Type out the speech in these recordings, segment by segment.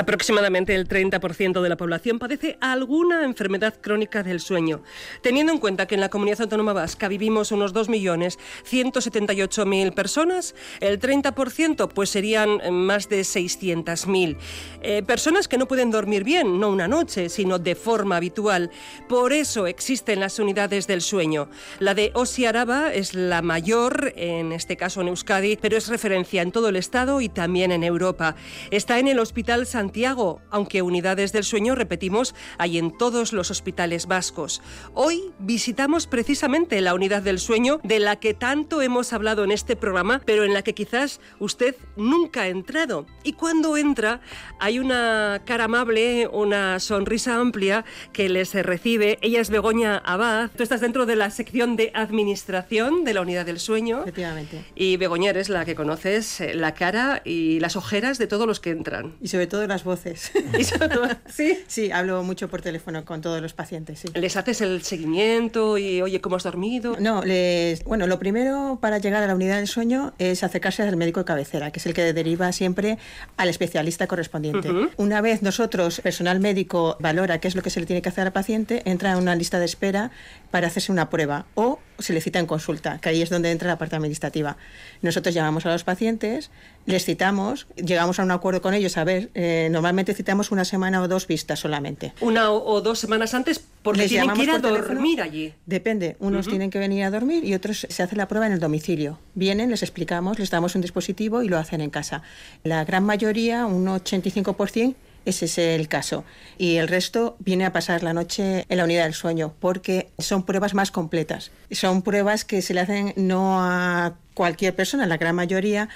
Aproximadamente el 30% de la población padece alguna enfermedad crónica del sueño. Teniendo en cuenta que en la comunidad autónoma vasca vivimos unos 2.178.000 personas, el 30% pues serían más de 600.000. Eh, personas que no pueden dormir bien, no una noche, sino de forma habitual. Por eso existen las unidades del sueño. La de Osi Araba es la mayor, en este caso en Euskadi, pero es referencia en todo el Estado y también en Europa. Está en el Hospital San Santiago, aunque unidades del sueño, repetimos, hay en todos los hospitales vascos. Hoy visitamos precisamente la unidad del sueño de la que tanto hemos hablado en este programa, pero en la que quizás usted nunca ha entrado. Y cuando entra, hay una cara amable, una sonrisa amplia que les recibe. Ella es Begoña Abad. Tú estás dentro de la sección de administración de la unidad del sueño. Efectivamente. Y Begoña eres la que conoces eh, la cara y las ojeras de todos los que entran. Y sobre todo las voces. ¿Sí? Sí, hablo mucho por teléfono con todos los pacientes. ¿Les haces el seguimiento y, oye, cómo has dormido? No, les, bueno, lo primero para llegar a la unidad del sueño es acercarse al médico de cabecera, que es el que deriva siempre al especialista correspondiente. Una vez nosotros, personal médico, valora qué es lo que se le tiene que hacer al paciente, entra en una lista de espera para hacerse una prueba o se le cita en consulta, que ahí es donde entra la parte administrativa. Nosotros llamamos a los pacientes, les citamos, llegamos a un acuerdo con ellos, a ver, eh, normalmente citamos una semana o dos vistas solamente. Una o, dos semanas antes porque tienen que ir a dormir allí. Depende, unos tienen que venir a dormir y otros se hace la prueba en el domicilio. Vienen, les explicamos, les damos un dispositivo y lo hacen en casa. La gran mayoría, un 85%, ese es el caso. Y el resto viene a pasar la noche en la unidad del sueño, porque son pruebas más completas. Son pruebas que se le hacen no a cualquier persona, la gran mayoría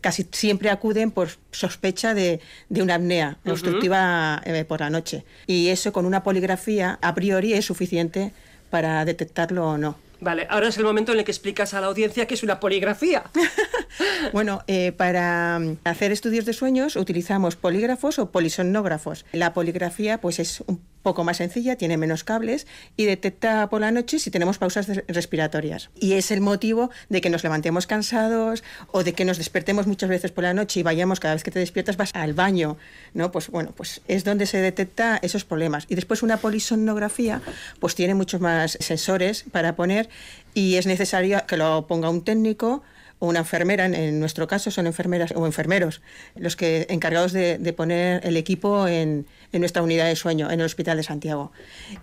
casi siempre acuden por sospecha de, una apnea obstructiva eh, por la noche. Y eso con una poligrafía a priori es suficiente para detectarlo o no. Vale, ahora es el momento en el que explicas a la audiencia que es una poligrafía. bueno, eh, para hacer estudios de sueños utilizamos polígrafos o polisomnógrafos. La poligrafía pues es un poco más sencilla, tiene menos cables y detecta por la noche si tenemos pausas respiratorias. Y es el motivo de que nos levantemos cansados o de que nos despertemos muchas veces por la noche y vayamos cada vez que te despiertas vas al baño, ¿no? Pues bueno, pues es donde se detecta esos problemas. Y después una polisomnografía pues tiene muchos más sensores para poner y es necesario que lo ponga un técnico una enfermera, en, nuestro caso son enfermeras o enfermeros, los que encargados de, poner el equipo en, nuestra unidad de sueño, en el Hospital de Santiago.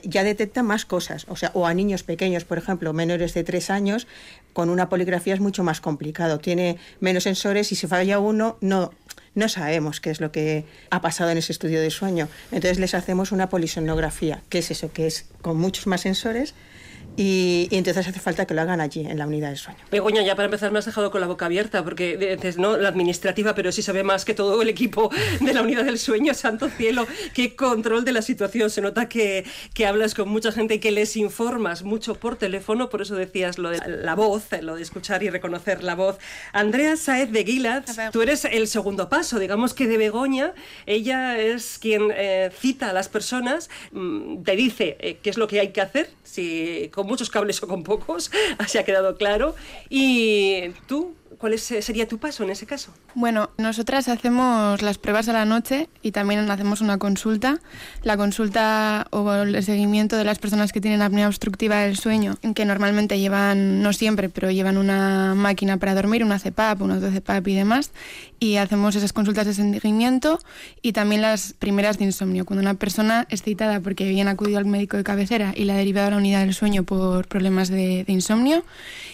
Ya detecta más cosas, o sea, o a niños pequeños, por ejemplo, menores de tres años, con una poligrafía es mucho más complicado, tiene menos sensores y si falla uno, no, no sabemos qué es lo que ha pasado en ese estudio de sueño. Entonces les hacemos una polisonografía, que es eso, que es con muchos más sensores y, entonces hace falta que lo hagan allí, en la unidad de sueño. Begoña, ya para empezar me has dejado con la boca abierta, porque dices, no, la administrativa, pero sí sabe más que todo el equipo de la unidad del sueño, santo cielo, qué control de la situación. Se nota que, que hablas con mucha gente y que les informas mucho por teléfono, por eso decías lo de la voz, lo de escuchar y reconocer la voz. Andrea Saez de Guilat, tú eres el segundo paso, digamos que de Begoña, ella es quien eh, cita a las personas, mm, te dice eh, qué es lo que hay que hacer, si con muchos cables o con pocos, así ha quedado claro. Y tú, ¿Cuál sería tu paso en ese caso? Bueno, nosotras hacemos las pruebas a la noche y también hacemos una consulta. La consulta o el seguimiento de las personas que tienen apnea obstructiva del sueño, que normalmente llevan, no siempre, pero llevan una máquina para dormir, una CPAP, una auto-CPAP y demás. Y hacemos esas consultas de seguimiento y también las primeras de insomnio. Cuando una persona es citada porque bien acudido al médico de cabecera y la ha derivado a la unidad del sueño por problemas de, de insomnio,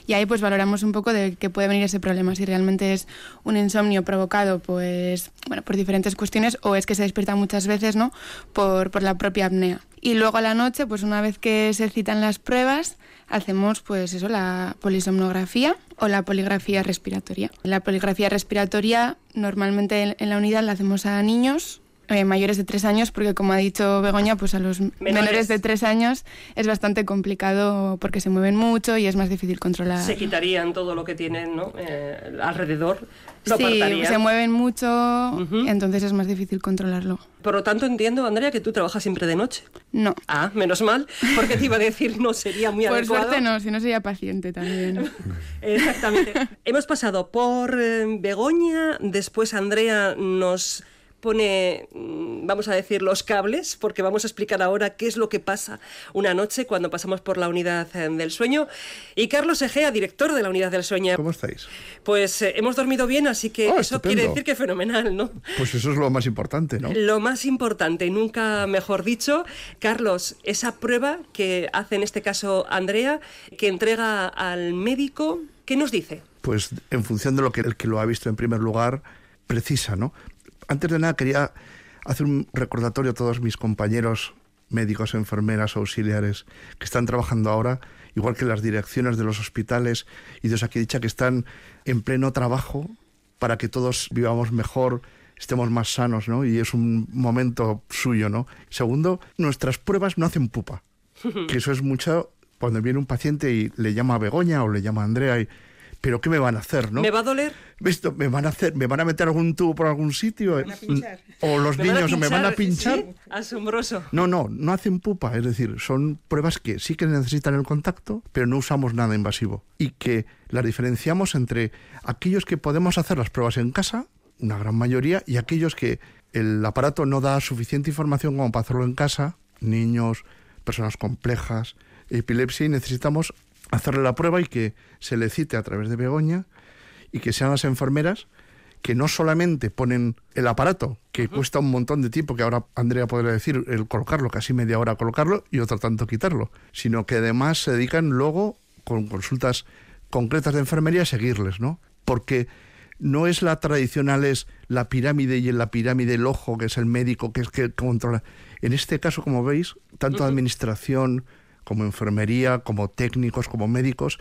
y ahí pues valoramos un poco de qué puede venir ese problema si realmente es un insomnio provocado pues, bueno, por diferentes cuestiones o es que se despierta muchas veces ¿no? por, por la propia apnea. Y luego a la noche, pues una vez que se citan las pruebas, hacemos pues eso, la polisomnografía o la poligrafía respiratoria. La poligrafía respiratoria normalmente en la unidad la hacemos a niños eh, mayores de tres años, porque como ha dicho Begoña, pues a los menores. de tres años es bastante complicado porque se mueven mucho y es más difícil controlar. Se quitarían todo lo que tienen ¿no? Eh, alrededor. sí, se mueven mucho, entonces es más difícil controlarlo. Por lo tanto, entiendo, Andrea, que tú trabajas siempre de noche. No. Ah, menos mal, porque te iba a decir no sería muy por adecuado. Por suerte no, si no sería paciente también. Exactamente. Hemos pasado por eh, Begoña, después Andrea nos pone, mm, vamos a decir, los cables, porque vamos a explicar ahora qué es lo que pasa una noche cuando pasamos por la unidad eh, del sueño. Y Carlos Egea, director de la unidad del sueño. ¿Cómo estáis? Pues eh, hemos dormido bien, así que oh, eso quiere decir que fenomenal, ¿no? Pues eso es lo más importante, ¿no? Lo más importante, nunca mejor dicho. Carlos, esa prueba que hace en este caso Andrea, que entrega al médico, ¿qué nos dice? Pues en función de lo que el que lo ha visto en primer lugar precisa, ¿no? Antes de nada quería hacer un recordatorio a todos mis compañeros médicos, enfermeras, auxiliares que están trabajando ahora, igual que las direcciones de los hospitales y de dicha que están en pleno trabajo para que todos vivamos mejor, estemos más sanos, ¿no? Y es un momento suyo, ¿no? Segundo, nuestras pruebas no hacen pupa, que eso es mucho cuando viene un paciente y le llama a Begoña o le llama a Andrea y pero ¿qué me van a hacer, no? ¿Me va a doler? ¿Visto? ¿Me van a hacer, me van a meter algún tubo por algún sitio? O los niños me van a pinchar. Asombroso. No, no, no hacen pupa, es decir, son pruebas que sí que necesitan el contacto, pero no usamos nada invasivo y que las diferenciamos entre aquellos que podemos hacer las pruebas en casa, una gran mayoría, y aquellos que el aparato no da suficiente información como para hacerlo en casa, niños, personas complejas, epilepsia y necesitamos hacerle la prueba y que se le cite a través de Begoña y que sean las enfermeras que no solamente ponen el aparato, que cuesta un montón de tiempo, que ahora Andrea podría decir, el colocarlo, casi media hora colocarlo y otro tanto quitarlo, sino que además se dedican luego, con consultas concretas de enfermería, a seguirles, ¿no? Porque no es la tradicional, es la pirámide y en la pirámide el ojo, que es el médico, que es que controla. En este caso, como veis, tanto administración, como enfermería, como técnicos, como médicos,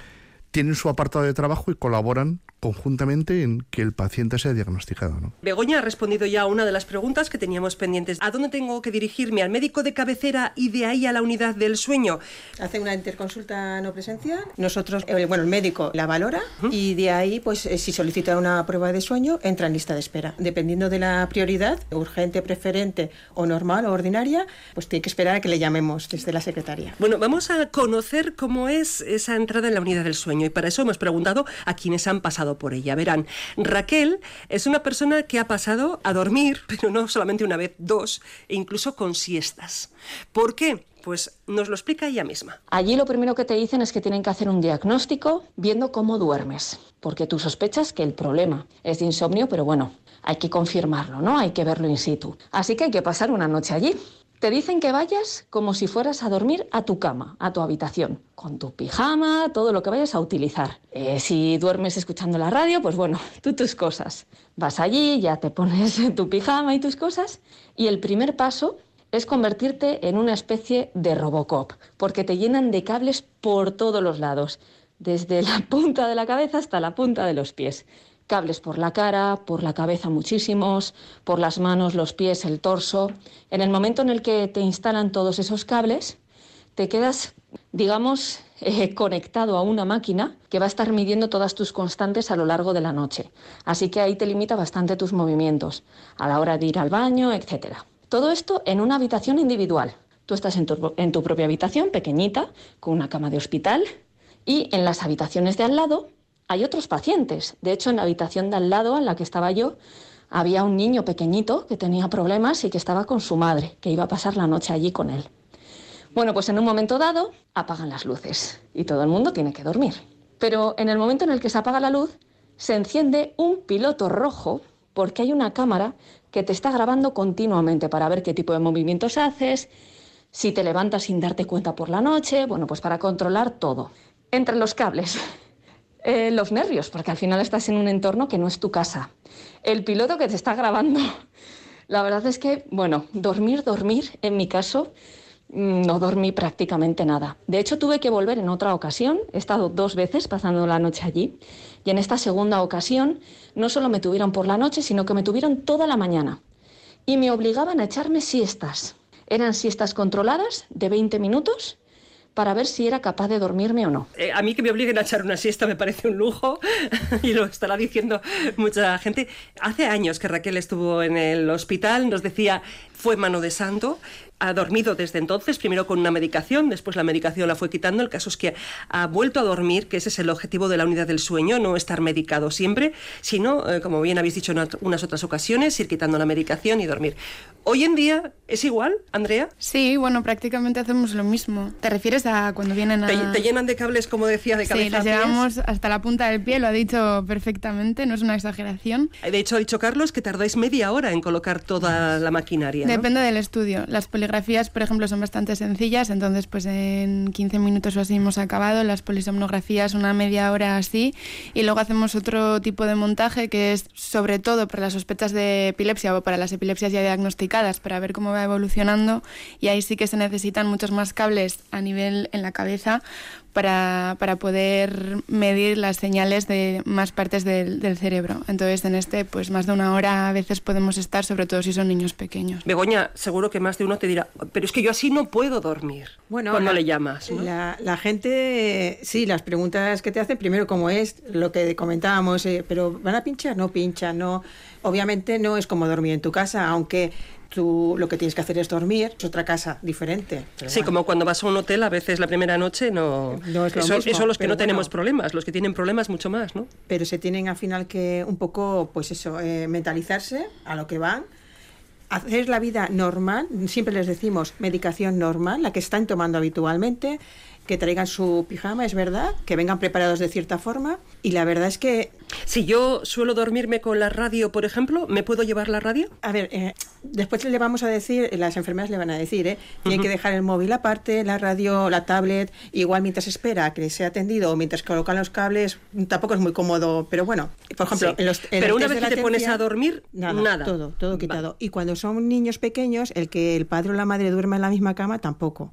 tienen su apartado de trabajo y colaboran conjuntamente en que el paciente sea diagnosticado. ¿no? Begoña ha respondido ya a una de las preguntas que teníamos pendientes. ¿A dónde tengo que dirigirme? ¿Al médico de cabecera y de ahí a la unidad del sueño? Hace una interconsulta no presencial. Nosotros, eh, bueno, el médico la valora y de ahí, pues eh, si solicita una prueba de sueño, entra en lista de espera. Dependiendo de la prioridad, urgente, preferente o normal o ordinaria, pues tiene que esperar a que le llamemos desde la secretaría. Bueno, vamos a conocer cómo es esa entrada en la unidad del sueño y para eso hemos preguntado a quienes han pasado por ella. Verán, Raquel es una persona que ha pasado a dormir, pero no solamente una vez, dos, e incluso con siestas. ¿Por qué? Pues nos lo explica ella misma. Allí lo primero que te dicen es que tienen que hacer un diagnóstico viendo cómo duermes, porque tú sospechas que el problema es de insomnio, pero bueno, hay que confirmarlo, ¿no? Hay que verlo in situ. Así que hay que pasar una noche allí. Te dicen que vayas como si fueras a dormir a tu cama, a tu habitación, con tu pijama, todo lo que vayas a utilizar. Eh, si duermes escuchando la radio, pues bueno, tú tus cosas. Vas allí, ya te pones tu pijama y tus cosas, y el primer paso es convertirte en una especie de Robocop, porque te llenan de cables por todos los lados, desde la punta de la cabeza hasta la punta de los pies cables por la cara, por la cabeza muchísimos, por las manos, los pies, el torso. En el momento en el que te instalan todos esos cables, te quedas, digamos, eh, conectado a una máquina que va a estar midiendo todas tus constantes a lo largo de la noche. Así que ahí te limita bastante tus movimientos a la hora de ir al baño, etc. Todo esto en una habitación individual. Tú estás en tu, en tu propia habitación, pequeñita, con una cama de hospital, y en las habitaciones de al lado hay otros pacientes. De hecho, en la habitación de al lado, en la que estaba yo, había un niño pequeñito que tenía problemas y que estaba con su madre, que iba a pasar la noche allí con él. Bueno, pues en un momento dado apagan las luces y todo el mundo tiene que dormir. Pero en el momento en el que se apaga la luz, se enciende un piloto rojo porque hay una cámara que te está grabando continuamente para ver qué tipo de movimientos haces, si te levantas sin darte cuenta por la noche, bueno, pues para controlar todo. Entre los cables eh, los nervios, porque al final estás en un entorno que no es tu casa. El piloto que te está grabando. La verdad es que, bueno, dormir, dormir, en mi caso, mm, no dormí prácticamente nada. De hecho, tuve que volver en otra ocasión. He estado dos veces pasando la noche allí. Y en esta segunda ocasión, no solo me tuvieron por la noche, sino que me tuvieron toda la mañana. y me obligaban a echarme siestas. Eran siestas controladas de 20 minutos para ver si era capaz de dormirme o no. Eh, a mí que me obliguen a echar una siesta me parece un lujo y lo estará diciendo mucha gente. Hace años que Raquel estuvo en el hospital, nos decía, fue mano de santo, ha dormido desde entonces, primero con una medicación, después la medicación la fue quitando. El caso es que ha vuelto a dormir, que ese es el objetivo de la unidad del sueño, no estar medicado siempre, sino, eh, como bien habéis dicho en unas otras ocasiones, ir quitando la medicación y dormir. Hoy en día es igual, Andrea. Sí, bueno, prácticamente hacemos lo mismo. ¿Te refieres a cuando vienen a... Te, llenan de cables, como decía, de cabeza Sí, las llevamos hasta la punta del pie, lo ha dicho perfectamente, no es una exageración. De hecho, ha dicho Carlos que tardáis media hora en colocar toda la maquinaria. Depende del estudio. Las poligrafías, por ejemplo, son bastante sencillas, entonces pues en 15 minutos o así hemos acabado. Las polisomnografías una media hora así. Y luego hacemos otro tipo de montaje que es sobre todo para las sospechas de epilepsia o para las epilepsias ya diagnosticadas, para ver cómo va evolucionando. Y ahí sí que se necesitan muchos más cables a nivel en la cabeza para, para, poder medir las señales de más partes del, del, cerebro. Entonces, en este, pues más de una hora a veces podemos estar, sobre todo si son niños pequeños. Begoña, seguro que más de uno te dirá, pero es que yo así no puedo dormir. Bueno, cuando le llamas. La, la, gente, sí, las preguntas que te hacen, primero, como es lo que comentábamos, eh, pero ¿van a pinchar? No pinchan, no. Obviamente no es como dormir en tu casa, aunque tú lo que tienes que hacer es dormir, es otra casa diferente. Sí, como cuando vas a un hotel, a veces la primera noche no... no es eso, son los que no tenemos problemas, los que tienen problemas mucho más, ¿no? Pero se tienen al final que un poco, pues eso, eh, mentalizarse a lo que van, hacer la vida normal, siempre les decimos medicación normal, la que están tomando habitualmente, que traigan su pijama, es verdad, que vengan preparados de cierta forma. Y la verdad es que... Si yo suelo dormirme con la radio, por ejemplo, ¿me puedo llevar la radio? A ver, eh, después le vamos a decir, las enfermeras le van a decir, ¿eh? Tiene que dejar el móvil aparte, la radio, la tablet, igual mientras espera que sea atendido o mientras colocan los cables, tampoco es muy cómodo, pero bueno, por ejemplo, en los... pero una vez que te pones a dormir, nada. Todo, todo quitado. Y cuando son niños pequeños, el que el padre o la madre duerma en la misma cama, tampoco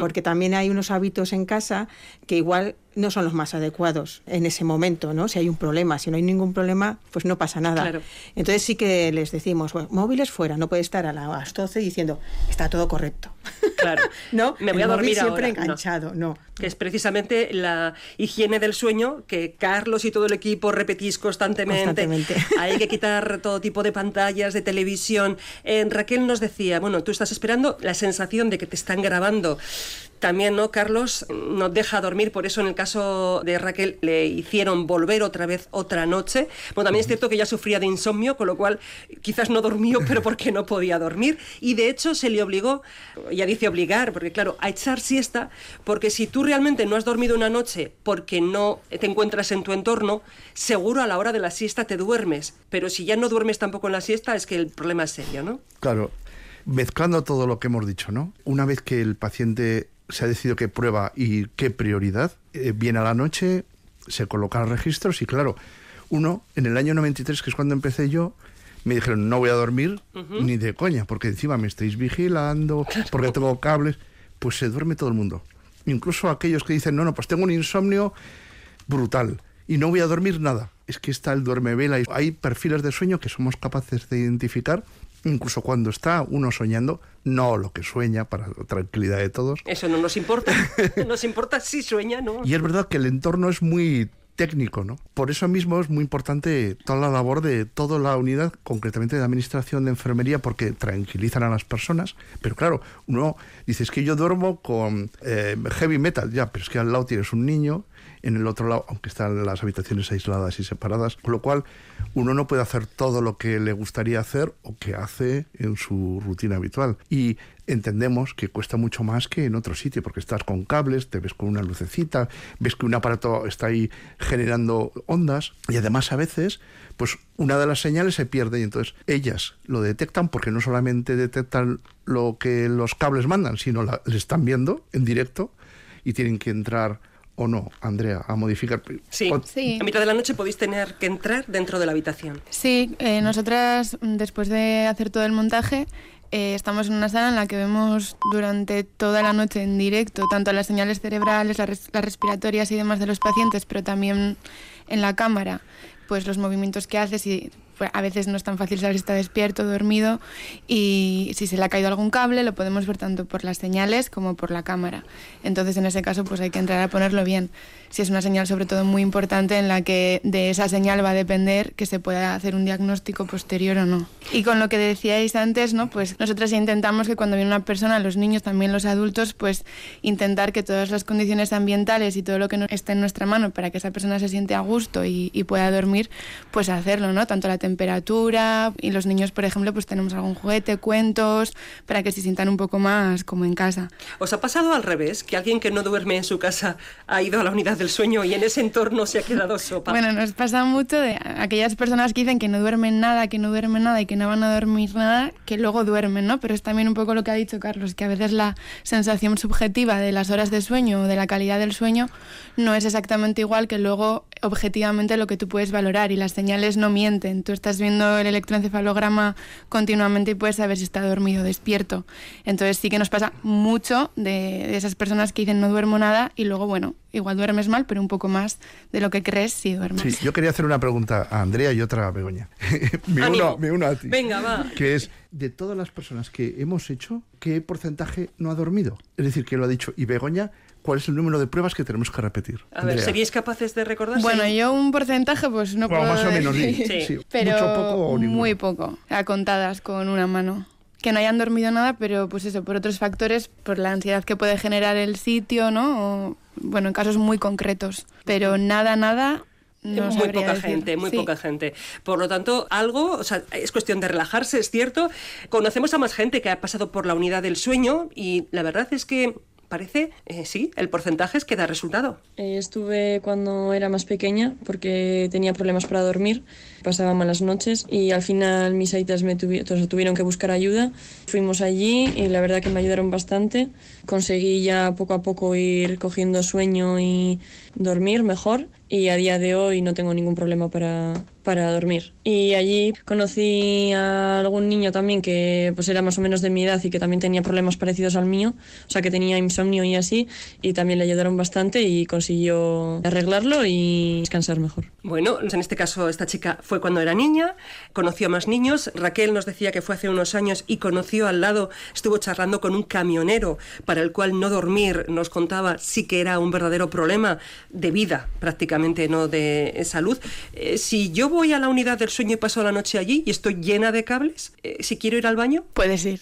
porque también hay unos hábitos en casa que igual no son los más adecuados en ese momento, ¿no? Si hay un problema, si no hay ningún problema, pues no pasa nada. Entonces sí que les decimos, móviles fuera, no puede estar a las 12 diciendo, está todo correcto. Claro. no, me voy a dormir siempre enganchado, no. Que es precisamente la higiene del sueño que Carlos y todo el equipo repetís constantemente. hay que quitar todo tipo de pantallas, de televisión. Eh, Raquel nos decía, bueno, tú estás esperando la sensación de que te están grabando también, ¿no? Carlos nos deja dormir, por eso en el caso de Raquel le hicieron volver otra vez otra noche. Bueno, también es cierto que ella sufría de insomnio, con lo cual quizás no dormía, pero porque no podía dormir. Y de hecho se le obligó, ya dice obligar, porque claro, a echar siesta, porque si tú realmente no has dormido una noche porque no te encuentras en tu entorno, seguro a la hora de la siesta te duermes. Pero si ya no duermes tampoco en la siesta, es que el problema es serio, ¿no? Claro. Mezclando todo lo que hemos dicho, ¿no? Una vez que el paciente se ha decidido qué prueba y qué prioridad. Eh, viene a la noche, se colocan registros y claro, uno, en el año 93, que es cuando empecé yo, me dijeron, no voy a dormir ni de coña, porque encima me estáis vigilando, porque tengo cables. Pues se duerme todo el mundo. Incluso aquellos que dicen, no, no, pues tengo un insomnio brutal y no voy a dormir nada. Es que está el duerme vela y hay perfiles de sueño que somos capaces de identificar incluso cuando está uno soñando, no lo que sueña para la tranquilidad de todos. Eso no nos importa. nos importa si sueña, ¿no? Y es verdad que el entorno es muy técnico, ¿no? Por eso mismo es muy importante toda la labor de toda la unidad, concretamente de administración de enfermería, porque tranquilizan a las personas. Pero claro, uno dice, es que yo duermo con eh, heavy metal, ya, pero es que al lado tienes un niño, en el otro lado, aunque están las habitaciones aisladas y separadas, con lo cual uno no puede hacer todo lo que le gustaría hacer o que hace en su rutina habitual. Y entendemos que cuesta mucho más que en otro sitio, porque estás con cables, te ves con una lucecita, ves que un aparato está ahí generando ondas y además a veces pues una de las señales se pierde y entonces ellas lo detectan porque no solamente detectan lo que los cables mandan, sino la, le están viendo en directo y tienen que entrar o no, Andrea, a modificar. Sí, sí. a mitad de la noche podéis tener que entrar dentro de la habitación. Sí, eh, nosotras después de hacer todo el montaje eh, estamos en una sala en la que vemos durante toda la noche en directo tanto las señales cerebrales, las, respiratorias y demás de los pacientes, pero también en la cámara, pues los movimientos que haces y pues, a veces no es tan fácil saber si está despierto, dormido y si se le ha caído algún cable lo podemos ver tanto por las señales como por la cámara. Entonces en ese caso pues hay que entrar a ponerlo bien. Si es una señal sobre todo muy importante en la que de esa señal va a depender que se pueda hacer un diagnóstico posterior o no. Y con lo que decíais antes, ¿no? Pues nosotros intentamos que cuando viene una persona, los niños, también los adultos, pues intentar que todas las condiciones ambientales y todo lo que esté en nuestra mano para que esa persona se siente a gusto y, y pueda dormir, pues hacerlo, ¿no? Tanto la y los niños, por ejemplo, pues tenemos algún juguete, cuentos, para que se sientan un poco más como en casa. ¿Os ha pasado al revés? Que alguien que no duerme en su casa ha ido a la unidad del sueño y en ese entorno se ha quedado sopa. Bueno, nos pasa mucho de aquellas personas que dicen que no duermen nada, que no duermen nada y que no van a dormir nada, que luego duermen, ¿no? Pero es también un poco lo que ha dicho Carlos, que a veces la sensación subjetiva de las horas de sueño o de la calidad del sueño no es exactamente igual que luego objetivamente lo que tú puedes valorar y las señales no mienten. Tú estás viendo el electroencefalograma continuamente y puedes saber si está dormido o despierto. Entonces sí que nos pasa mucho de, de esas personas que dicen no duermo nada y luego, bueno, igual duermes mal, pero un poco más de lo que crees si duermes. Sí, yo quería hacer una pregunta a Andrea y otra a Begoña. me, uno, me uno a ti. Venga, va. Que es, de todas las personas que hemos hecho, ¿qué porcentaje no ha dormido? Es decir, que lo ha dicho. Y Begoña, ¿cuál es el número de pruebas que tenemos que repetir? A ver, Andrea. ¿seríais capaces de recordar? Bueno, yo un porcentaje pues no Bueno, puedo más o menos, decir, sí, Sí. sí. pero Mucho, poco o ninguno. muy poco, a contadas con una mano. Que no hayan dormido nada, pero pues eso, por otros factores, por la ansiedad que puede generar el sitio, ¿no? O, bueno, en casos muy concretos. Pero nada, nada, no muy poca decir. gente, muy Sí. poca gente. Por lo tanto, algo, o sea, es cuestión de relajarse, es cierto. Conocemos a más gente que ha pasado por la unidad del sueño y la verdad es que parece, eh, sí, el porcentaje es que da resultado. Eh, Estuve cuando era más pequeña porque tenía problemas para dormir, pasaba malas noches y al final mis aitas me tuvi- tuvieron que buscar ayuda. Fuimos allí y la verdad que me ayudaron bastante. Conseguí ya poco a poco ir cogiendo sueño y dormir mejor y a día de hoy no tengo ningún problema para, para dormir. Y allí conocí a algún niño también que pues era más o menos de mi edad y que también tenía problemas parecidos al mío, o sea que tenía insomnio y así, y también le ayudaron bastante y consiguió arreglarlo y descansar mejor. Bueno, en este caso esta chica fue cuando era niña, conoció a más niños. Raquel nos decía que fue hace unos años y conoció al lado, estuvo charlando con un camionero para el cual no dormir, nos contaba, sí que era un verdadero problema de vida prácticamente, no de salud. Eh, si yo voy a la unidad del sueño y paso la noche allí y estoy llena de cables, eh, si quiero ir al baño, Puedes ir.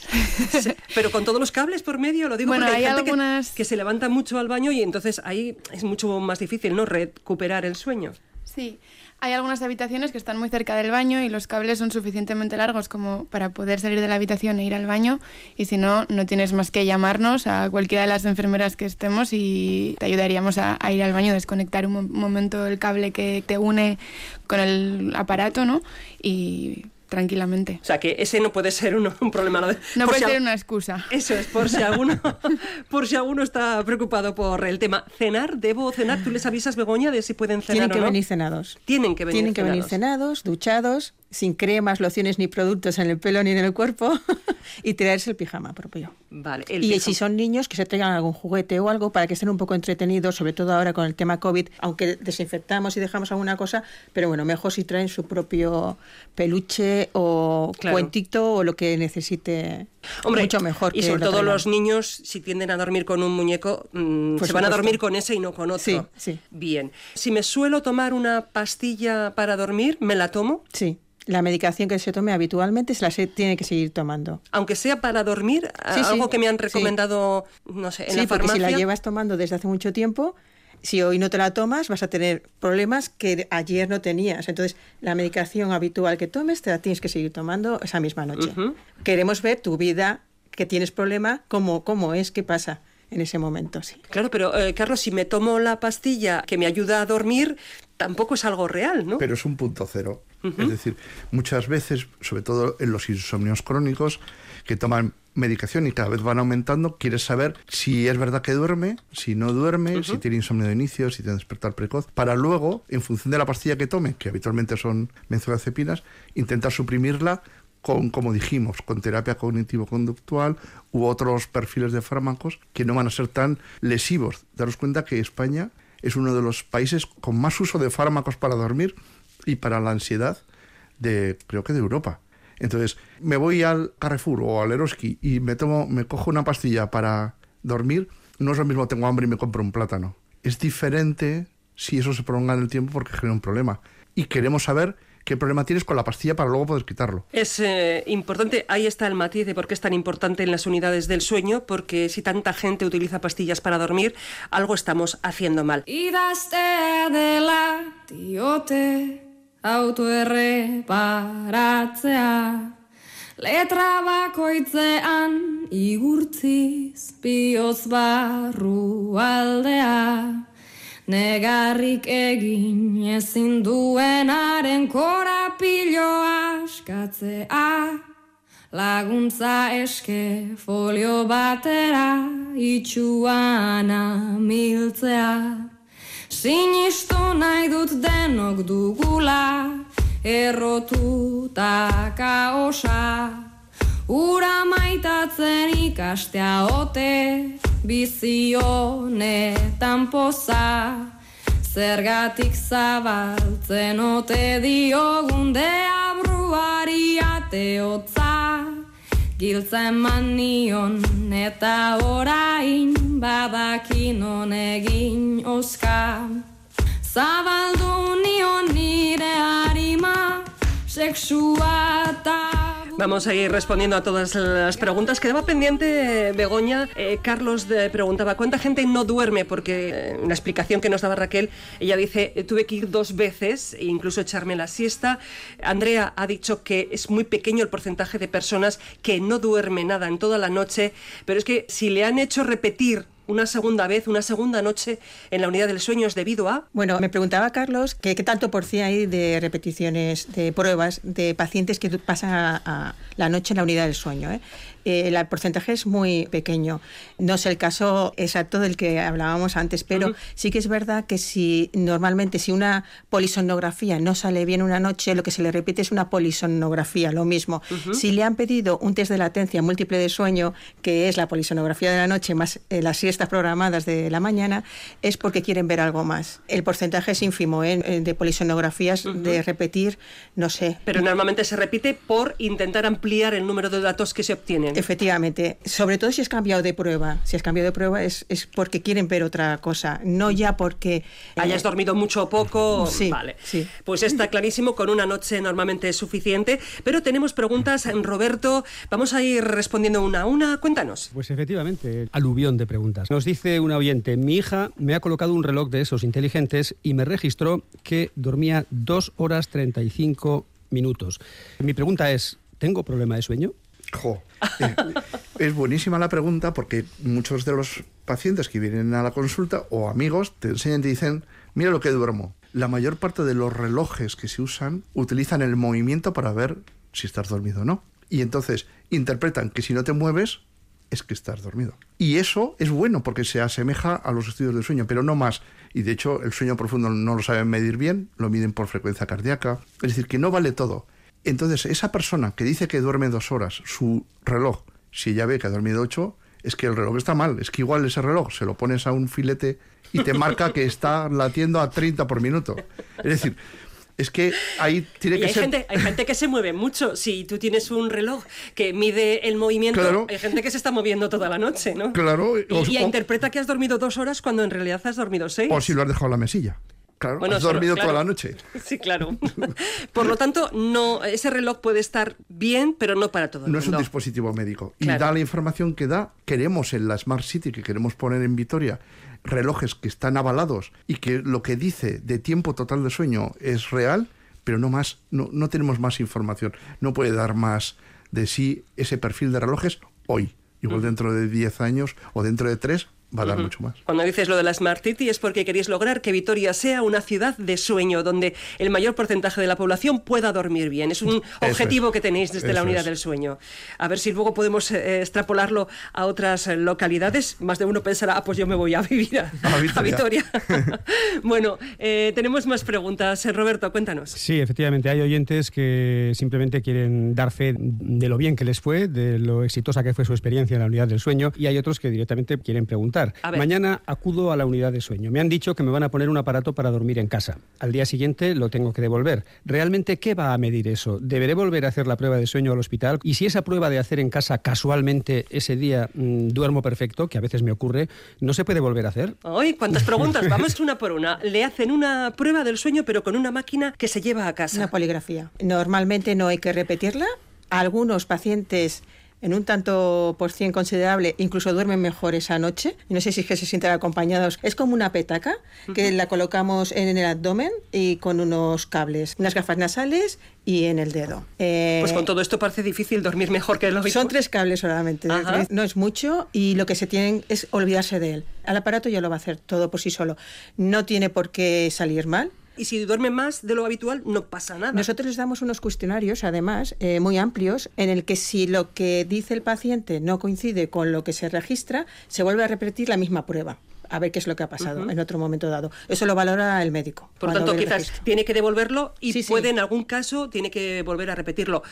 pero con todos los cables por medio, lo digo Bueno, porque hay, hay gente que- algunas- que, se levanta mucho al baño y entonces ahí es mucho más difícil, ¿no? Recuperar el sueño. Sí, hay algunas habitaciones que están muy cerca del baño y los cables son suficientemente largos como para poder salir de la habitación e ir al baño y si no, no tienes más que llamarnos a cualquiera de las enfermeras que estemos y te ayudaríamos a, ir al baño, desconectar un mo- momento el cable que te une con el aparato, ¿no? Y tranquilamente. O sea que ese no puede ser un, un problema. ¿no? Puede si ser una excusa. Eso es, por si alguno, por si alguno está preocupado por el tema. ¿Cenar? ¿Debo cenar? ¿Tú les avisas, Begoña, de si pueden cenar Tienen que no? venir cenados. Tienen que venir Tienen que venir cenados. cenados, duchados, sin cremas, lociones ni productos en el pelo ni en el cuerpo y traerse el pijama propio. Vale. el y pijama. si son niños, que se traigan algún juguete o algo para que estén un poco entretenidos, sobre todo ahora con el tema COVID, aunque desinfectamos y dejamos alguna cosa, pero bueno, mejor si traen su propio peluche o Claro. cuentito o lo que necesite. Hombre, mucho mejor. Y sobre todo los niños, si tienden a dormir con un muñeco, mm, Por se van a dormir con ese y no con otro. Sí, sí. Bien. Si me suelo tomar una pastilla para dormir, ¿me la tomo? Sí, la medicación que se tome habitualmente se la se tiene que seguir tomando. Aunque sea para dormir, Sí, sí, algo que me han sí. recomendado, no sé, en sí, la porque farmacia. si la llevas tomando desde hace mucho tiempo, si hoy no te la tomas, vas a tener problemas que ayer no tenías. Entonces, la medicación habitual que tomes te la tienes que seguir tomando esa misma noche. Queremos ver tu vida, que tienes problema, cómo, cómo es, qué pasa en ese momento. Sí. Claro, pero eh, Carlos, si me tomo la pastilla que me ayuda a dormir, tampoco es algo real, ¿no? Pero es un punto cero. Es decir, muchas veces, sobre todo en los insomnios crónicos, que toman medicación y cada vez van aumentando, quieres saber si es verdad que duerme, si no duerme, si tiene insomnio de inicio, si tiene despertar precoz, para luego, en función de la pastilla que tome, que habitualmente son benzodiazepinas, intentar suprimirla con, como dijimos, con terapia cognitivo-conductual u otros perfiles de fármacos que no van a ser tan lesivos. Daros cuenta que España es uno de los países con más uso de fármacos para dormir y para la ansiedad de, creo que de Europa. Entonces, me voy al Carrefour o al Eroski y me tomo, me cojo una pastilla para dormir, no es lo mismo tengo hambre y me compro un plátano. Es diferente si eso se prolonga en el tiempo porque genera un problema. Y queremos saber qué problema tienes con la pastilla para luego poder quitarlo. Es eh, importante, ahí está el matiz de por qué es tan importante en las unidades del sueño, porque si tanta gente utiliza pastillas para dormir, algo estamos haciendo mal. Autoerreparatzea. Letra bakoitzean igurtziz bioz barru aldea Negarrik egin ezin duenaren korapiloa askatzea. Laguntza eske folio batera itxuana miltzea Sinistu nahi dut denok dugula errotuta kaosa Ura maitatzen ikastea ote bizionetan poza Zergatik zabaltzen ote diogun deabruari ateotza Giltza eman nion eta orain badakin egin Vamos a ir respondiendo a todas las preguntas. Quedaba pendiente, Begoña. Eh, Carlos de- preguntaba, ¿cuánta gente no duerme? Porque eh, en la explicación que nos daba Raquel, ella dice, eh, tuve que ir dos veces e incluso echarme la siesta. Andrea ha dicho que es muy pequeño el porcentaje de personas que no duerme nada en toda la noche, pero es que si le han hecho repetir una segunda vez, una segunda noche en la unidad del sueño es debido a... Bueno, me preguntaba Carlos qué tanto por cien hay de repeticiones de pruebas de pacientes que pasan la noche en la unidad del sueño. ¿eh? Eh, el porcentaje es muy pequeño. No es el caso exacto del que hablábamos antes, pero sí que es verdad que si normalmente si una polisomnografía no sale bien una noche, lo que se le repite es una polisomnografía, lo mismo. Si le han pedido un test de latencia múltiple de sueño, que es la polisomnografía de la noche más eh, las siestas programadas de la mañana, es porque quieren ver algo más. El porcentaje es ínfimo ¿eh? De polisomnografías de repetir, no sé. Pero normalmente se repite por intentar ampliar el número de datos que se obtienen. Efectivamente, sobre todo si has cambiado de prueba. Si has cambiado de prueba es, es porque quieren ver otra cosa, no ya porque eh, hayas dormido mucho o poco. Sí, vale. sí. Pues está clarísimo, con una noche normalmente es suficiente. Pero tenemos preguntas, Roberto. Vamos a ir respondiendo una a una. Cuéntanos. Pues efectivamente, aluvión de preguntas. Nos dice un oyente, mi hija me ha colocado un reloj de esos inteligentes y me registró que dormía 2 horas 35 minutos. Mi pregunta es, ¿tengo problema de sueño? Eh, es buenísima la pregunta porque muchos de los pacientes que vienen a la consulta o amigos te enseñan y te dicen, mira lo que duermo. La mayor parte de los relojes que se usan utilizan el movimiento para ver si estás dormido o no. Y entonces interpretan que si no te mueves es que estás dormido. Y eso es bueno porque se asemeja a los estudios del sueño, pero no más. Y de hecho el sueño profundo no lo saben medir bien, lo miden por frecuencia cardíaca. Es decir, que no vale todo. Entonces, esa persona que dice que duerme dos horas, su reloj, si ya ve que ha dormido ocho, es que el reloj está mal. Es que igual ese reloj se lo pones a un filete y te marca que está latiendo a 30 por minuto. Es decir, es que ahí tiene Y que hay ser... gente, hay gente que se mueve mucho. Si tú tienes un reloj que mide el movimiento, Claro. hay gente que se está moviendo toda la noche, ¿no? Claro, Y, o- y o- interpreta que has dormido dos horas cuando en realidad has dormido seis. O si lo has dejado en la mesilla. Claro, Bueno, has dormido claro. toda la noche. Sí, claro. Por lo tanto, no, ese reloj puede estar bien, pero no para todo el No es un mundo. dispositivo médico. Y da la información que da. Queremos en la Smart City que queremos poner en Vitoria relojes que están avalados y que lo que dice de tiempo total de sueño es real, pero no más, no, no tenemos más información. No puede dar más de sí ese perfil de relojes hoy. Igual dentro de 10 años o dentro de 3 va a dar mucho más. Cuando dices lo de la Smart City es porque queréis lograr que Vitoria sea una ciudad de sueño, donde el mayor porcentaje de la población pueda dormir bien. Es un es. objetivo que tenéis desde la Eso unidad es. del sueño. A ver si luego podemos eh, extrapolarlo a otras eh, localidades. Más de uno pensará, ah, pues yo me voy a vivir a, A Vitoria. a Vitoria. bueno, eh, tenemos más preguntas. Eh, Roberto, cuéntanos. Sí, efectivamente, hay oyentes que simplemente quieren dar fe de lo bien que les fue, de lo exitosa que fue su experiencia en la unidad del sueño, y hay otros que directamente quieren preguntar Mañana acudo a la unidad de sueño. Me han dicho que me van a poner un aparato para dormir en casa. Al día siguiente lo tengo que devolver. ¿Realmente qué va a medir eso? ¿Deberé volver a hacer la prueba de sueño al hospital? Y si esa prueba de hacer en casa casualmente ese día mm, duermo perfecto, que a veces me ocurre, ¿no se puede volver a hacer? ¡Ay, cuántas preguntas! Vamos una por una. Le hacen una prueba del sueño, pero con una máquina que se lleva a casa. Una poligrafía. Normalmente no hay que repetirla. Algunos pacientes en un tanto por cien considerable, incluso duermen mejor esa noche. Y no sé si es que se sienten acompañados. Es como una petaca que la colocamos en el abdomen y con unos cables, unas gafas nasales y en el dedo. Eh, pues con todo esto parece difícil dormir mejor que lo habitual. Son tres cables solamente, no es mucho y lo que se tienen es olvidarse de él. El aparato ya lo va a hacer todo por sí solo. No tiene por qué salir mal y si duerme más de lo habitual no pasa nada. Nosotros les damos unos cuestionarios, además, eh, muy amplios, en el que si lo que dice el paciente no coincide con lo que se registra, se vuelve a repetir la misma prueba a ver qué es lo que ha pasado en otro momento dado. Eso lo valora el médico. Por tanto, quizás tiene que devolverlo y puede en algún caso tiene que volver a repetirlo.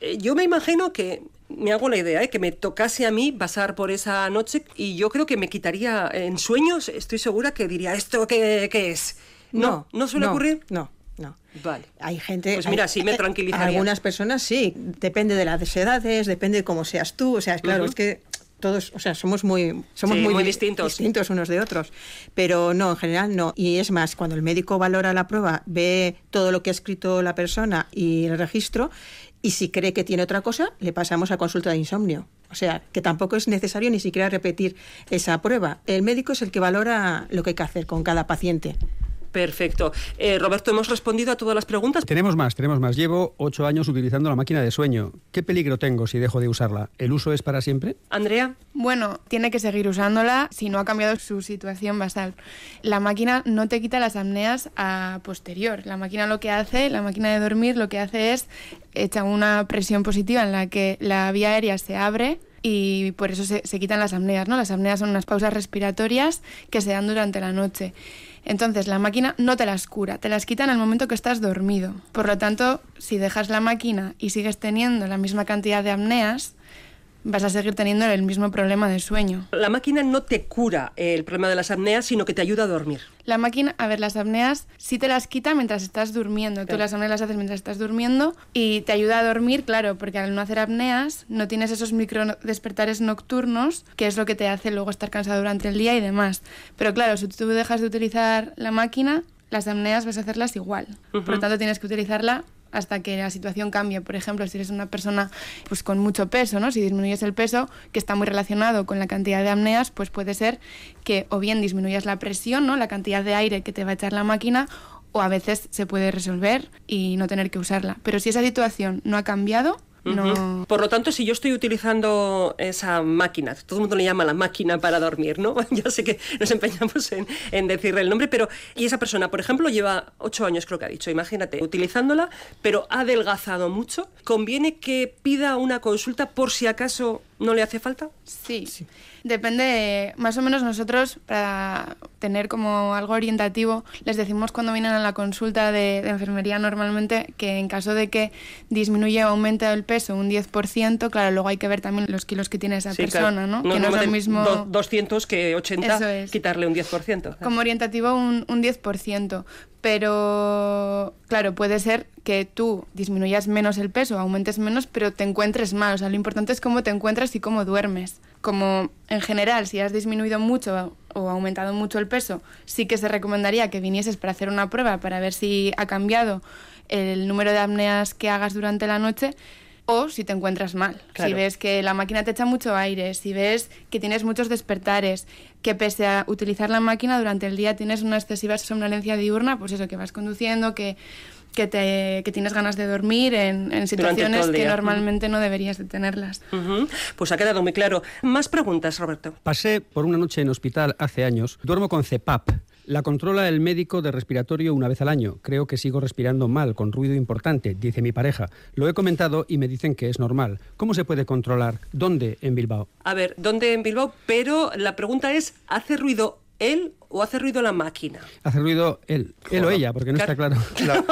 Eh, yo me imagino que me hago la idea, ¿eh? que me tocase a mí pasar por esa noche y yo creo que me quitaría en sueños, estoy segura que diría, ¿esto qué, qué es? No, no, suele ocurrir. No, no. Vale. Hay gente. Pues mira, sí me tranquilizaría. Algunas personas sí, depende de las edades, depende de cómo seas tú. O sea, claro, es que todos, o sea, somos muy, somos muy, distintos. distintos unos de otros. Pero no, en general no. Y es más, cuando el médico valora la prueba, ve todo lo que ha escrito la persona y el registro, y si cree que tiene otra cosa, le pasamos a consulta de insomnio. O sea, que tampoco es necesario ni siquiera repetir esa prueba. El médico es el que valora lo que hay que hacer con cada paciente. Perfecto. Eh, Roberto, ¿hemos respondido a todas las preguntas? Tenemos más, tenemos más. Llevo ocho años utilizando la máquina de sueño. ¿Qué peligro tengo si dejo de usarla? ¿El uso es para siempre? Andrea. Bueno, tiene que seguir usándola si no ha cambiado su situación basal. La máquina no te quita las apneas a posterior. La máquina lo que hace, la máquina de dormir, lo que hace es echa una presión positiva en la que la vía aérea se abre y por eso se, se quitan las apneas. ¿no? Las apneas son unas pausas respiratorias que se dan durante la noche. Entonces la máquina no te las cura, te las quita en el momento que estás dormido. Por lo tanto, si dejas la máquina y sigues teniendo la misma cantidad de apneas, vas a seguir teniendo el mismo problema de sueño. La máquina no te cura el problema de las apneas, sino que te ayuda a dormir. La máquina, a ver, las apneas sí te las quita mientras estás durmiendo. Tú las apneas las haces mientras estás durmiendo y te ayuda a dormir, claro, porque al no hacer apneas no tienes esos micro despertares nocturnos, que es lo que te hace luego estar cansado durante el día y demás. Pero claro, si tú dejas de utilizar la máquina, las apneas vas a hacerlas igual. Por lo tanto, tienes que utilizarla hasta que la situación cambie. Por ejemplo, si eres una persona pues, con mucho peso, ¿no? si disminuyes el peso, que está muy relacionado con la cantidad de apneas, pues puede ser que o bien disminuyas la presión, ¿no? la cantidad de aire que te va a echar la máquina, o a veces se puede resolver y no tener que usarla. Pero si esa situación no ha cambiado, por lo tanto, si yo estoy utilizando esa máquina, todo el mundo le llama la máquina para dormir, ¿no? ya sé que nos empeñamos en, en, decirle el nombre, pero y esa persona, por ejemplo, lleva ocho años, creo que ha dicho, imagínate, utilizándola, pero ha adelgazado mucho, ¿conviene que pida una consulta por si acaso no le hace falta? Sí. sí. Depende, más o menos nosotros, para tener como algo orientativo, les decimos cuando vienen a la consulta de, enfermería normalmente que en caso de que disminuya o aumente el peso un 10%, claro, luego hay que ver también los kilos que tiene esa persona, ¿no? Que no es lo mismo... 200 que 80, quitarle un 10%. Como orientativo un, un 10%, pero claro, puede ser que tú disminuyas menos el peso, aumentes menos, pero te encuentres mal. O sea, lo importante es cómo te encuentras y cómo duermes. Como en general, si has disminuido mucho o aumentado mucho el peso, sí que se recomendaría que vinieses para hacer una prueba para ver si ha cambiado el número de apneas que hagas durante la noche o si te encuentras mal. Si ves que la máquina te echa mucho aire, si ves que tienes muchos despertares, que pese a utilizar la máquina durante el día tienes una excesiva somnolencia diurna, pues eso, que vas conduciendo, que, que, te, que tienes ganas de dormir en, situaciones que normalmente no deberías de tenerlas. Pues ha quedado muy claro. Más preguntas, Roberto. Pasé por una noche en hospital hace años. Duermo con CEPAP la controla el médico de respiratorio una vez al año. Creo que sigo respirando mal, con ruido importante, dice mi pareja. Lo he comentado y me dicen que es normal. ¿Cómo se puede controlar? ¿Dónde en Bilbao? A ver, ¿dónde en Bilbao? Pero la pregunta es, ¿hace ruido él o hace ruido la máquina? Hace ruido él, él o ella, porque no está claro.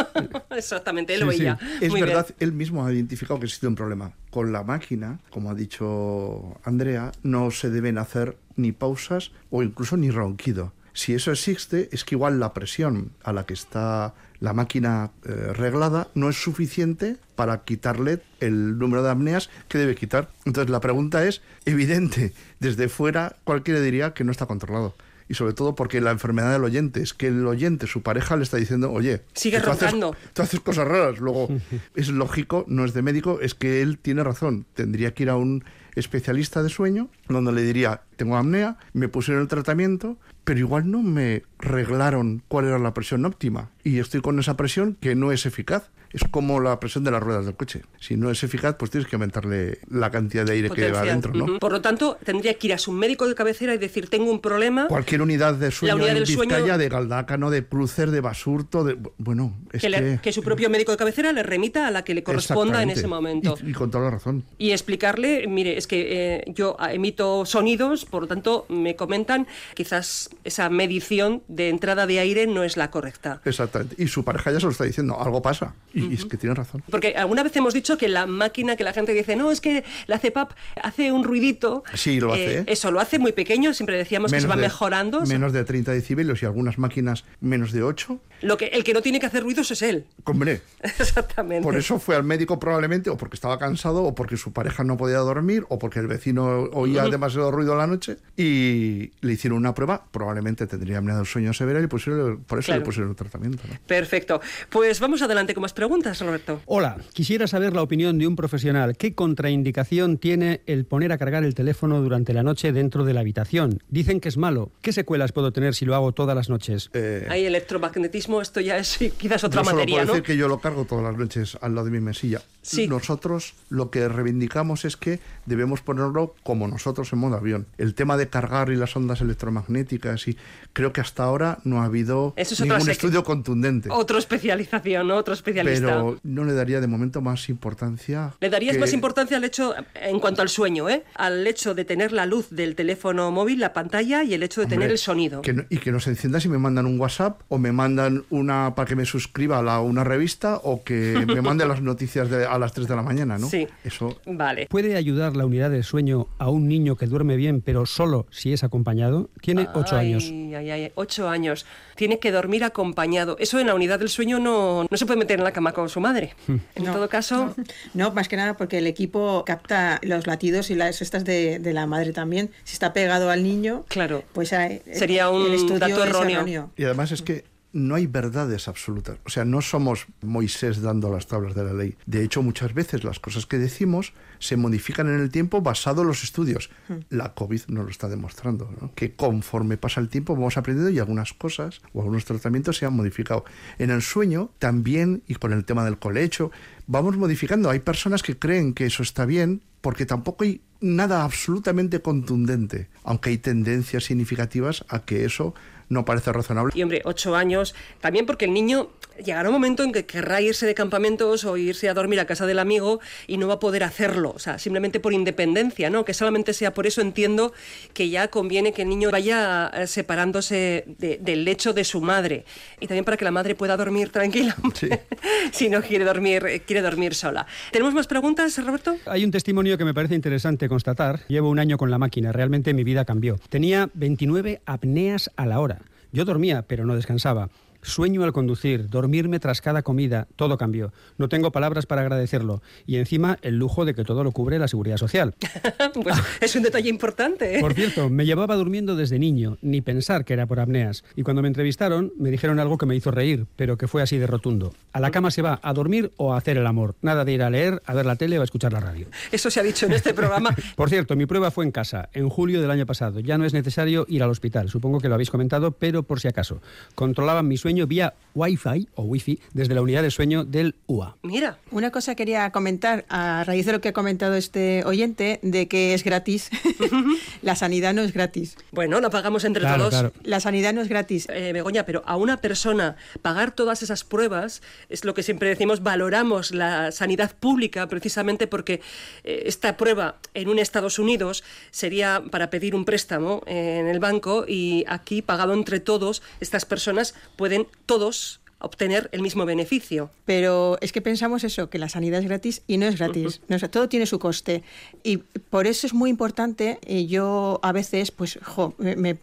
Exactamente, él o ella. Es verdad, él mismo ha identificado que existe un problema. Con la máquina, como ha dicho Andrea, no se deben hacer ni pausas o incluso ni ronquido. Si eso existe, es que igual la presión a la que está la máquina eh, reglada no es suficiente para quitarle el número de apneas que debe quitar. Entonces la pregunta es evidente. Desde fuera cualquiera diría que no está controlado y sobre todo porque la enfermedad del oyente es que el oyente, su pareja, le está diciendo, oye, sigue tú haces, tú haces cosas raras. Luego, es lógico, no es de médico, es que él tiene razón. Tendría que ir a un especialista de sueño donde le diría, tengo apnea, me pusieron el tratamiento, pero igual no me reglaron cuál era la presión óptima. Y estoy con esa presión que no es eficaz. Es como la presión de las ruedas del coche. Si no es eficaz, pues tienes que aumentarle la cantidad de aire que va adentro, ¿no? Por lo tanto, tendría que ir a su médico de cabecera y decir, tengo un problema. Cualquier unidad de sueño unidad en del sueño- Vizcaya, de Galdácano, de Crucer, de Basurto, de... Bueno, es que, que... le- que su propio médico de cabecera le remita a la que le corresponda en ese momento. Y, y con toda la razón. y explicarle, mire, es que eh, yo emito sonidos, por lo tanto me comentan, quizás esa medición de entrada de aire no es la correcta. Exactamente. Y su pareja ya se lo está diciendo, algo pasa. Y, y es que tiene razón. Porque alguna vez hemos dicho que la máquina que la gente dice, no, es que la CEPAP hace un ruidito. Sí, lo hace, ¿eh? Eso lo hace muy pequeño, siempre decíamos que se va de, mejorando. Menos de 30 decibelios y algunas máquinas menos de 8. Lo que, el que no tiene que hacer ruidos es él. Hombre, Exactamente. por eso fue al médico probablemente, o porque estaba cansado, o porque su pareja no podía dormir, o porque el vecino oía demasiado ruido a la noche, y le hicieron una prueba, probablemente tendría apnea del sueño severa, y pusieron- por eso Claro. le pusieron el tratamiento. ¿no? Perfecto. Pues vamos adelante con más preguntas, Roberto. Hola, quisiera saber la opinión de un profesional. ¿Qué contraindicación tiene el poner a cargar el teléfono durante la noche dentro de la habitación? Dicen que es malo. ¿Qué secuelas puedo tener si lo hago todas las noches? Eh, Hay electromagnetismo, esto ya es quizás otra Yo solo materia, puedo ¿no? decir que yo lo cargo todas las noches al lado de mi mesilla. Sí. Nosotros lo que reivindicamos es que debemos ponerlo como nosotros en modo avión. El tema de cargar y las ondas electromagnéticas y creo que hasta ahora no ha habido Eso es otra ningún estudio contundente. Otro especialización, ¿no? otro especialista. Pero no le daría de momento más importancia. Le darías que- más importancia al hecho, en cuanto al sueño, ¿eh? Al hecho de tener la luz del teléfono móvil, la pantalla y el hecho de Hombre, tener el sonido. que no- y que no se encienda si me mandan un WhatsApp o me mandan una para que me suscriba a la- una revista o que me manden las noticias de- a las 3 de la mañana, ¿no? Sí. Eso Vale. ¿Puede ayudar la unidad del sueño a un niño que duerme bien pero solo si es acompañado? Tiene ocho Ay, años. Ay, ay, ocho años. Tiene que dormir acompañado. Eso en la unidad del sueño no, no se puede meter en la cama con su madre. Hmm. En No, todo caso, No, más que nada porque el equipo capta los latidos y las estas de, de la madre también. Si está pegado al niño, Claro. pues eh, Sería el un dato es erróneo. Y además es que no hay verdades absolutas. O sea, no somos Moisés dando las tablas de la ley. De hecho, muchas veces las cosas que decimos se modifican en el tiempo basado en los estudios. La COVID nos lo está demostrando, ¿no? que conforme pasa el tiempo vamos aprendiendo y algunas cosas o algunos tratamientos se han modificado. En el sueño también, y con el tema del colecho, vamos modificando. Hay personas que creen que eso está bien porque tampoco hay nada absolutamente contundente, aunque hay tendencias significativas a que eso no parece razonable. y hombre, ocho años, también porque el niño llegará un momento en que querrá irse de campamentos o irse a dormir a casa del amigo y no va a poder hacerlo, o sea, simplemente por independencia, ¿no? Que solamente sea por eso entiendo que ya conviene que el niño vaya eh, separándose de- del lecho de su madre y también para que la madre pueda dormir tranquila Sí. si no quiere dormir, eh, quiere dormir sola. ¿Tenemos más preguntas, Roberto? Hay un testimonio que me parece interesante constatar. Llevo un año con la máquina, realmente mi vida cambió. Tenía 29 apneas a la hora. Yo dormía, pero no descansaba. Sueño al conducir, dormirme tras cada comida, todo cambió. No tengo palabras para agradecerlo. Y encima el lujo de que todo lo cubre la seguridad social. pues es un detalle importante, ¿eh? Por cierto, me llevaba durmiendo desde niño, ni pensar que era por apneas. Y cuando me entrevistaron, me dijeron algo que me hizo reír, pero que fue así de rotundo. A la cama se va a dormir o a hacer el amor. Nada de ir a leer, a ver la tele o a escuchar la radio. Eso se ha dicho en este programa. Por cierto, mi prueba fue en casa, en julio del año pasado. Ya no es necesario ir al hospital, supongo que lo habéis comentado, pero por si acaso. Controlaban mi sueño vía Wi-Fi o Wi-Fi desde la unidad de sueño del UA. Mira, Una cosa quería comentar a raíz de lo que ha comentado este oyente de que es gratis. la sanidad no es gratis. bueno, lo pagamos entre Claro, todos. claro. La sanidad no es gratis. Eh, Begoña, pero a una persona pagar todas esas pruebas es lo que siempre decimos, valoramos la sanidad pública precisamente porque eh, esta prueba en un Estados Unidos sería para pedir un préstamo eh, en el banco y aquí pagado entre todos, estas personas pueden todos obtener el mismo beneficio. Pero es que pensamos eso, que la sanidad es gratis y no es gratis. No, todo tiene su coste. Y por eso es muy importante, y yo a veces, pues, jo, me, me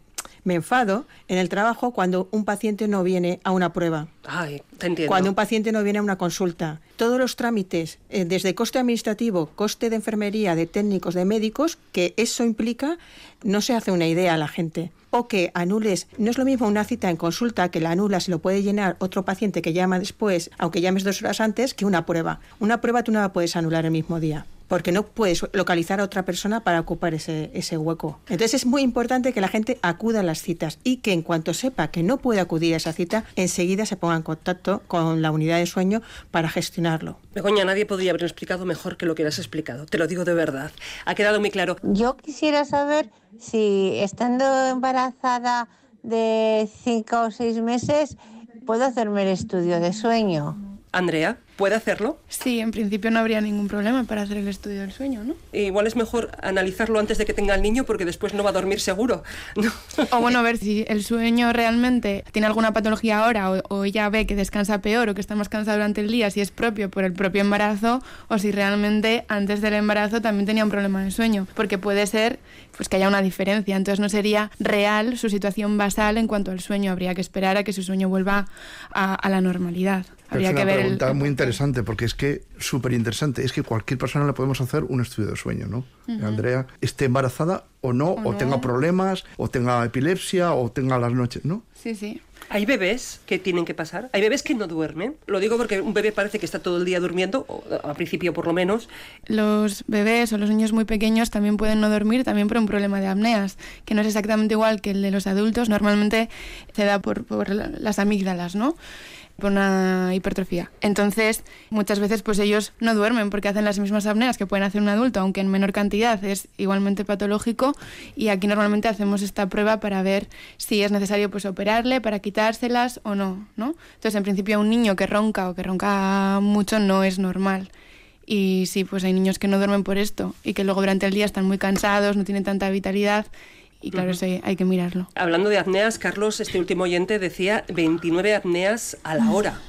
enfado en el trabajo cuando un paciente no viene a una prueba. Ay, te entiendo. Cuando un paciente no viene a una consulta. Todos los trámites, eh, desde coste administrativo, coste de enfermería, de técnicos, de médicos, que eso implica, no se hace una idea a la gente. O que anules, no es lo mismo una cita en consulta que la anula si lo puede llenar otro paciente que llama después, aunque llames dos horas antes, que una prueba. Una prueba tú no la puedes anular el mismo día porque no puedes localizar a otra persona para ocupar ese, ese hueco. Entonces es muy importante que la gente acuda a las citas y que en cuanto sepa que no puede acudir a esa cita, enseguida se ponga en contacto con la unidad de sueño para gestionarlo. Begoña, nadie podría haber explicado mejor que lo que has explicado, te lo digo de verdad. Ha quedado muy claro. Yo quisiera saber si estando embarazada de cinco o seis meses, puedo hacerme el estudio de sueño. Andrea. ¿Puede hacerlo? Sí, en principio no habría ningún problema para hacer el estudio del sueño, ¿no? Igual es mejor analizarlo antes de que tenga el niño porque después no va a dormir seguro. O bueno, a ver si el sueño realmente tiene alguna patología ahora o, o, ella ve que descansa peor o que está más cansada durante el día, si es propio por el propio embarazo o si realmente antes del embarazo también tenía un problema de sueño. Porque puede ser pues, que haya una diferencia. Entonces no sería real su situación basal en cuanto al sueño. Habría que esperar a que su sueño vuelva a, a la normalidad. Habría es una que ver pregunta el... muy interesante porque es que súper interesante es que cualquier persona le podemos hacer un estudio de sueño, ¿no? Ujú. Andrea esté embarazada o no, o, O no. tenga problemas, o tenga epilepsia, o tenga las noches, ¿no? Sí, sí. Hay bebés que tienen que pasar, hay bebés que no duermen. Lo digo porque un bebé parece que está todo el día durmiendo, o al principio por lo menos. Los bebés o los niños muy pequeños también pueden no dormir también por un problema de apneas, que no es exactamente igual que el de los adultos. Normalmente se da por, por la- las amígdalas, ¿no? Por una hipertrofia. Entonces, muchas veces pues ellos no duermen porque hacen las mismas apneas que pueden hacer un adulto, aunque en menor cantidad es igualmente patológico y aquí normalmente hacemos esta prueba para ver si es necesario pues operarle para quitárselas o no, ¿no? Entonces, en principio un niño que ronca o que ronca mucho no es normal. Y sí, pues hay niños que no duermen por esto y que luego durante el día están muy cansados, no tienen tanta vitalidad y claro, eso hay, hay que mirarlo. Hablando de apneas, Carlos, este último oyente decía 29 apneas a la hora.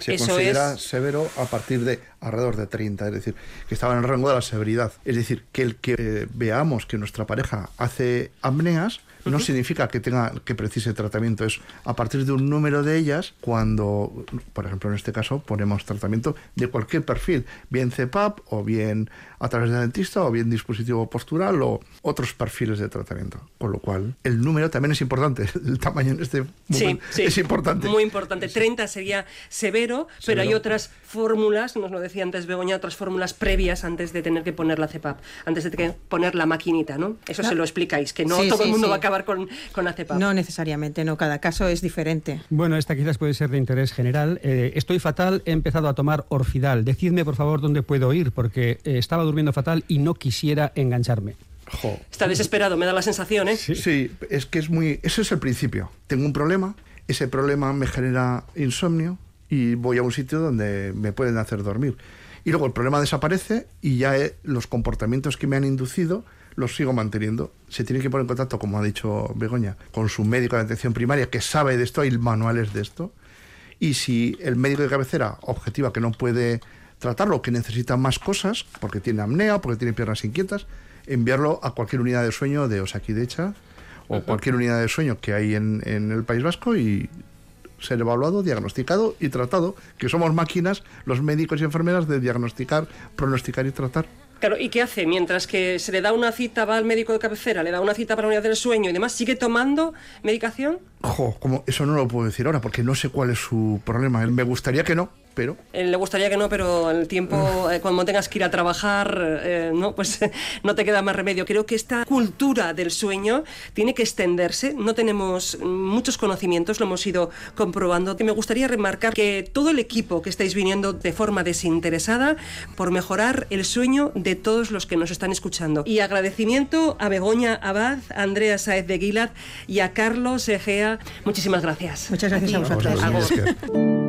Se Eso considera es- severo a partir de alrededor de 30, es decir, que estaba en el rango de la severidad. Es decir, que el que eh, veamos que nuestra pareja hace apneas no significa que tenga que precise tratamiento, es a partir de un número de ellas cuando, por ejemplo, en este caso ponemos tratamiento de cualquier perfil, bien CPAP o bien a través del dentista o bien dispositivo postural o otros perfiles de tratamiento. Con lo cual, el número también es importante, el tamaño en este momento sí, es importante. Muy importante. 30 sería severo, pero hay otras fórmulas, nos lo decía antes Begoña, otras fórmulas previas antes de tener que poner la CEPAP, antes de que poner la maquinita, ¿no? Eso se lo explicáis, que no Sí, todo sí, el mundo sí. va a acabar con, con la CEPAP. No necesariamente, no, cada caso es diferente. Bueno, esta quizás puede ser de interés general. Eh, estoy fatal, he empezado a tomar Orfidal. Decidme, por favor, dónde puedo ir, porque eh, estaba durmiendo fatal y no quisiera engancharme. Jo. Está desesperado, me da la sensación, ¿eh? Sí. es que es muy. Ese es el principio. Tengo un problema, ese problema me genera insomnio y voy a un sitio donde me pueden hacer dormir. Y luego el problema desaparece y ya eh, los comportamientos que me han inducido los sigo manteniendo. Se tiene que poner en contacto, como ha dicho Begoña, con su médico de atención primaria que sabe de esto, hay manuales de esto. Y si el médico de cabecera objetiva que no puede tratarlo, que necesita más cosas, porque tiene apnea, porque tiene piernas inquietas, enviarlo a cualquier unidad de sueño de Osakidecha o cualquier unidad de sueño que hay en, en el País Vasco y ser evaluado, diagnosticado y tratado, que somos máquinas, los médicos y enfermeras, de diagnosticar, pronosticar y tratar. Claro, ¿y qué hace? Mientras que se le da una cita, va al médico de cabecera, le da una cita para la unidad del sueño y demás, ¿sigue tomando medicación? Jo, como eso no lo puedo decir ahora porque no sé cuál es su problema. Me gustaría que no, pero Eh, le gustaría que no, pero el tiempo, eh, cuando tengas que ir a trabajar, eh, no, pues no te queda más remedio. Creo que esta cultura del sueño tiene que extenderse. No tenemos muchos conocimientos, lo hemos ido comprobando. Y me gustaría remarcar que todo el equipo que estáis viniendo de forma desinteresada por mejorar el sueño de todos los que nos están escuchando. Y agradecimiento a Begoña Abad, a Andrea Saez de Guilad y a Carlos Egea. Muchísimas gracias. Muchas gracias a ti. vosotros. Que-